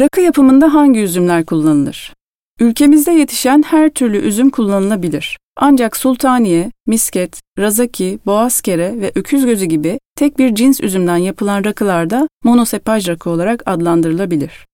Rakı yapımında hangi üzümler kullanılır? Ülkemizde yetişen her türlü üzüm kullanılabilir. Ancak sultaniye, misket, razaki, boğazkere ve öküz gözü gibi tek bir cins üzümden yapılan rakılarda monosepaj rakı olarak adlandırılabilir.